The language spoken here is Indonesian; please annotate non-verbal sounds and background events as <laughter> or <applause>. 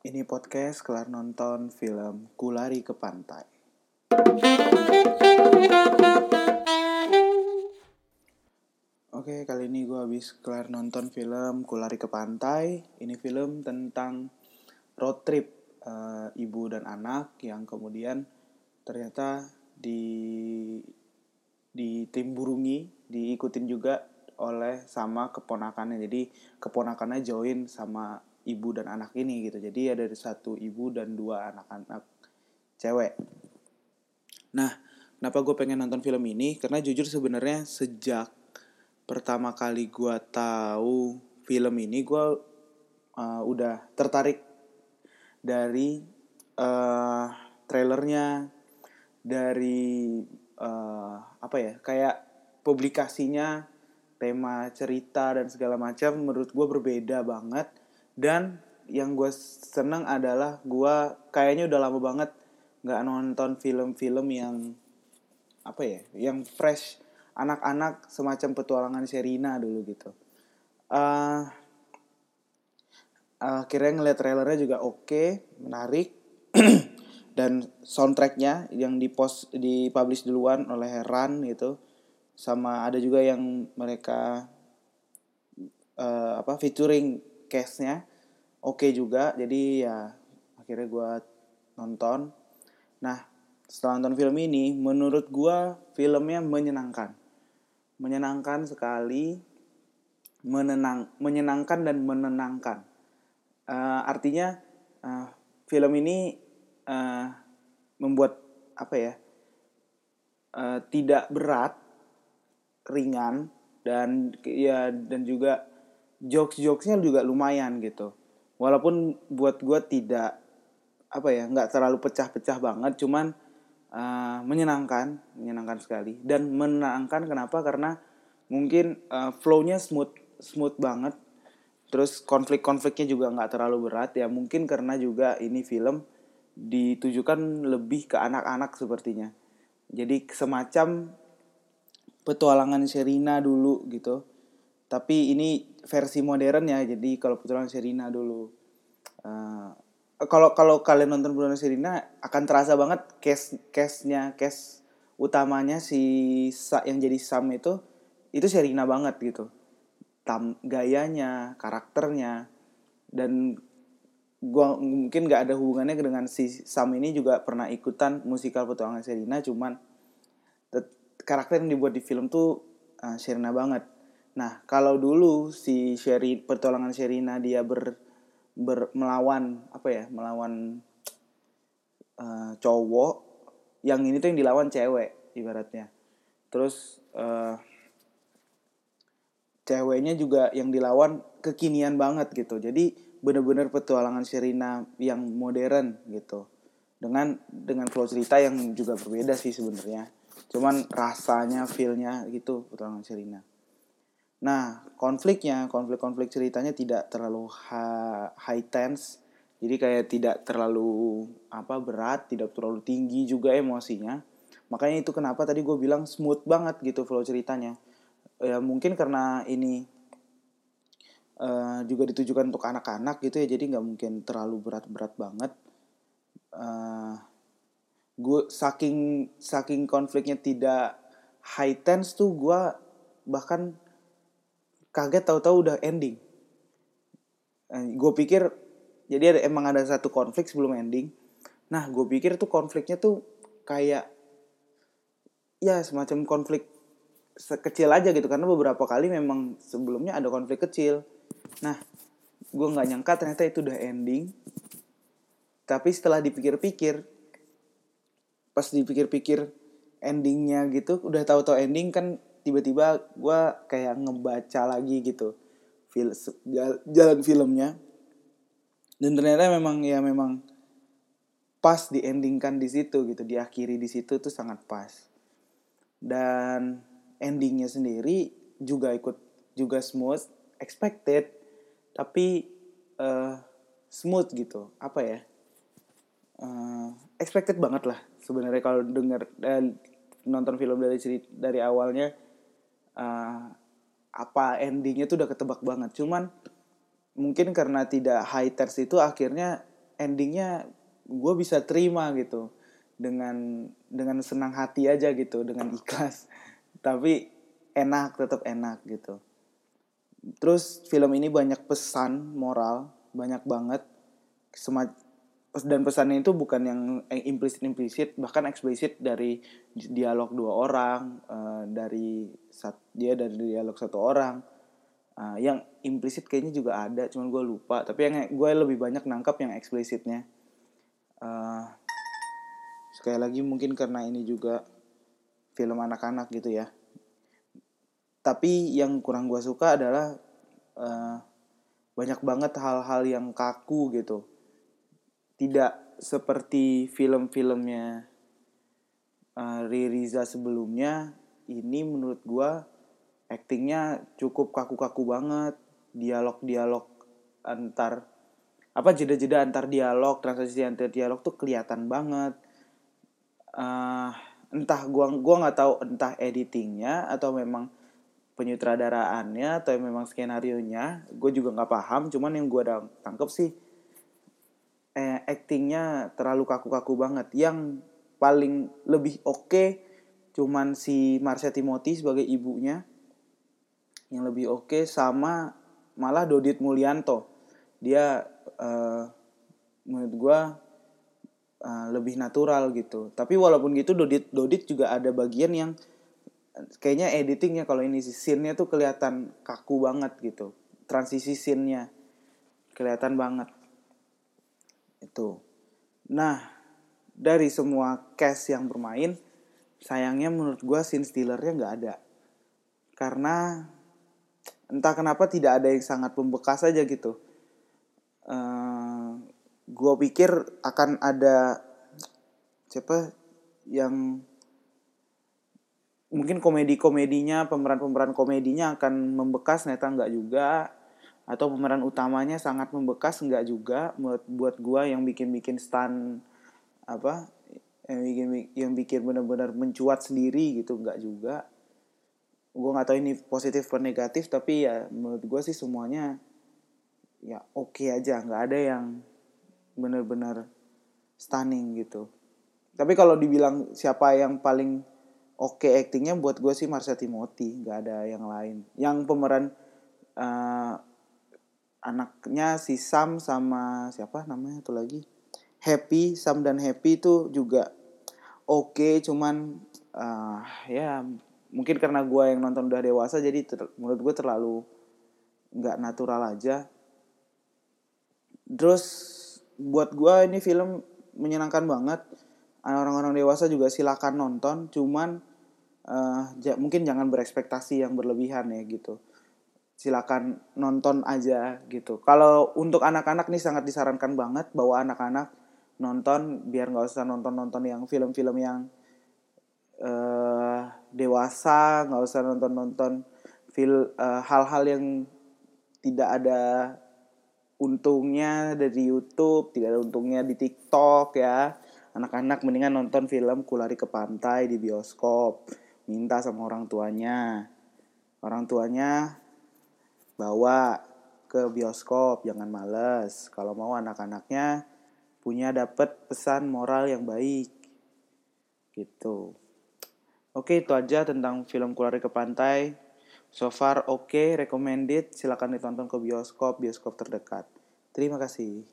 Ini podcast kelar nonton film Kulari ke Pantai. Oke, kali ini gue habis kelar nonton film Kulari ke Pantai. Ini film tentang road trip eh, ibu dan anak yang kemudian ternyata di di tim burungi diikutin juga oleh sama keponakannya. Jadi keponakannya join sama ibu dan anak ini gitu. Jadi ada satu ibu dan dua anak-anak cewek. Nah, kenapa gue pengen nonton film ini? Karena jujur sebenarnya sejak pertama kali gue tahu film ini, gue uh, udah tertarik dari uh, trailernya, dari uh, apa ya, kayak publikasinya, tema cerita dan segala macam. Menurut gue berbeda banget. Dan yang gue seneng adalah gue kayaknya udah lama banget nggak nonton film-film yang apa ya, yang fresh anak-anak semacam petualangan Serina dulu gitu. Uh, akhirnya ngeliat trailernya juga oke, okay, menarik. <clears throat> dan soundtracknya yang di post di publish duluan oleh Run gitu sama ada juga yang mereka uh, apa featuring case-nya oke okay juga. Jadi ya akhirnya gue nonton. Nah setelah nonton film ini menurut gue filmnya menyenangkan. Menyenangkan sekali menenang menyenangkan dan menenangkan. Uh, artinya uh, film ini uh, membuat apa ya uh, tidak berat ringan dan ya dan juga jokes jokesnya juga lumayan gitu walaupun buat gue tidak apa ya nggak terlalu pecah-pecah banget cuman uh, menyenangkan, menyenangkan sekali dan menenangkan kenapa? Karena mungkin uh, flow-nya smooth, smooth banget. Terus konflik-konfliknya juga nggak terlalu berat ya mungkin karena juga ini film ditujukan lebih ke anak-anak sepertinya. Jadi semacam petualangan Sherina dulu gitu. Tapi ini versi modern ya. Jadi kalau petualangan Sherina dulu uh, kalau kalau kalian nonton Bruno Serina akan terasa banget case case-nya case utamanya si Sa, yang jadi Sam itu itu Serina banget gitu tam gayanya karakternya dan gua mungkin nggak ada hubungannya dengan si Sam ini juga pernah ikutan musikal petualangan Serina cuman karakter yang dibuat di film tuh uh, Serina banget nah kalau dulu si Sherry petualangan Serina dia ber ber, melawan apa ya melawan uh, cowok yang ini tuh yang dilawan cewek ibaratnya. Terus uh, ceweknya juga yang dilawan kekinian banget gitu. Jadi bener-bener petualangan Sherina yang modern gitu. Dengan dengan flow cerita yang juga berbeda sih sebenarnya. Cuman rasanya feelnya gitu petualangan Sherina Nah, konfliknya, konflik-konflik ceritanya tidak terlalu high tense. Jadi kayak tidak terlalu apa berat, tidak terlalu tinggi juga emosinya. Makanya itu kenapa tadi gue bilang smooth banget gitu flow ceritanya. Ya mungkin karena ini uh, juga ditujukan untuk anak-anak gitu ya, jadi nggak mungkin terlalu berat-berat banget. Uh, gue saking saking konfliknya tidak high tense tuh gue bahkan kaget tahu-tahu udah ending. Nah, gue pikir jadi ada emang ada satu konflik sebelum ending. Nah gue pikir tuh konfliknya tuh kayak ya semacam konflik kecil aja gitu karena beberapa kali memang sebelumnya ada konflik kecil. Nah gue nggak nyangka ternyata itu udah ending. Tapi setelah dipikir-pikir pas dipikir-pikir endingnya gitu udah tahu-tahu ending kan tiba-tiba gue kayak ngebaca lagi gitu jalan filmnya. Dan ternyata memang ya memang pas di endingkan di situ gitu diakhiri di situ tuh sangat pas. Dan endingnya sendiri juga ikut juga smooth expected tapi uh, smooth gitu. Apa ya? Uh, expected banget lah sebenarnya kalau dengar dan nonton film dari dari awalnya uh, apa endingnya tuh udah ketebak banget. Cuman mungkin karena tidak high test itu akhirnya endingnya gue bisa terima gitu. Dengan dengan senang hati aja gitu dengan ikhlas. <laughs> Tapi enak tetap enak gitu. Terus film ini banyak pesan moral banyak banget dan pesannya itu bukan yang implisit implisit bahkan eksplisit dari dialog dua orang uh, dari sat dia dari dialog satu orang. Uh, yang implisit kayaknya juga ada cuman gue lupa. Tapi yang gue lebih banyak nangkap yang eksplisitnya. Uh, sekali lagi mungkin karena ini juga film anak-anak gitu ya. Tapi yang kurang gue suka adalah uh, banyak banget hal-hal yang kaku gitu tidak seperti film-filmnya uh, Ririza sebelumnya ini menurut gua aktingnya cukup kaku-kaku banget dialog-dialog antar apa jeda-jeda antar dialog transisi antar dialog tuh kelihatan banget. Uh, entah gua gua nggak tahu entah editingnya atau memang penyutradaraannya atau memang skenario nya gue juga nggak paham cuman yang gue tangkep sih eh, actingnya terlalu kaku-kaku banget. Yang paling lebih oke okay, cuman si Marsha Timothy sebagai ibunya. Yang lebih oke okay, sama malah Dodit Mulyanto. Dia uh, menurut gue uh, lebih natural gitu. Tapi walaupun gitu Dodit Dodit juga ada bagian yang kayaknya editingnya kalau ini scene-nya tuh kelihatan kaku banget gitu. Transisi scene-nya kelihatan banget itu. Nah dari semua cast yang bermain sayangnya menurut gue scene stealernya nggak ada. Karena entah kenapa tidak ada yang sangat membekas aja gitu. Uh, eh, gue pikir akan ada siapa yang mungkin komedi-komedinya pemeran-pemeran komedinya akan membekas ternyata nggak juga atau pemeran utamanya sangat membekas nggak juga buat buat gua yang bikin-bikin stand apa yang bikin yang bikin benar-benar mencuat sendiri gitu nggak juga. Gua nggak tahu ini positif atau negatif tapi ya menurut gua sih semuanya ya oke okay aja. Nggak ada yang benar-benar stunning gitu. Tapi kalau dibilang siapa yang paling oke okay actingnya buat gue sih Marsha Timothy. Nggak ada yang lain. Yang pemeran uh, anaknya si Sam sama siapa namanya itu lagi? Happy Sam dan Happy itu juga oke okay, cuman uh, ya mungkin karena gue yang nonton udah dewasa jadi ter, menurut gue terlalu nggak natural aja. Terus buat gue ini film menyenangkan banget. Orang-orang dewasa juga silakan nonton cuman uh, mungkin jangan berekspektasi yang berlebihan ya gitu silakan nonton aja gitu. Kalau untuk anak-anak nih sangat disarankan banget bahwa anak-anak nonton biar nggak usah nonton-nonton yang film-film yang uh, dewasa, nggak usah nonton-nonton fil uh, hal-hal yang tidak ada untungnya dari YouTube, tidak ada untungnya di TikTok ya. Anak-anak mendingan nonton film Kulari ke Pantai di bioskop. Minta sama orang tuanya. Orang tuanya bawa ke bioskop jangan males. Kalau mau anak-anaknya punya dapat pesan moral yang baik. Gitu. Oke itu aja tentang film Kulari ke Pantai. So far oke okay, recommended. Silakan ditonton ke bioskop bioskop terdekat. Terima kasih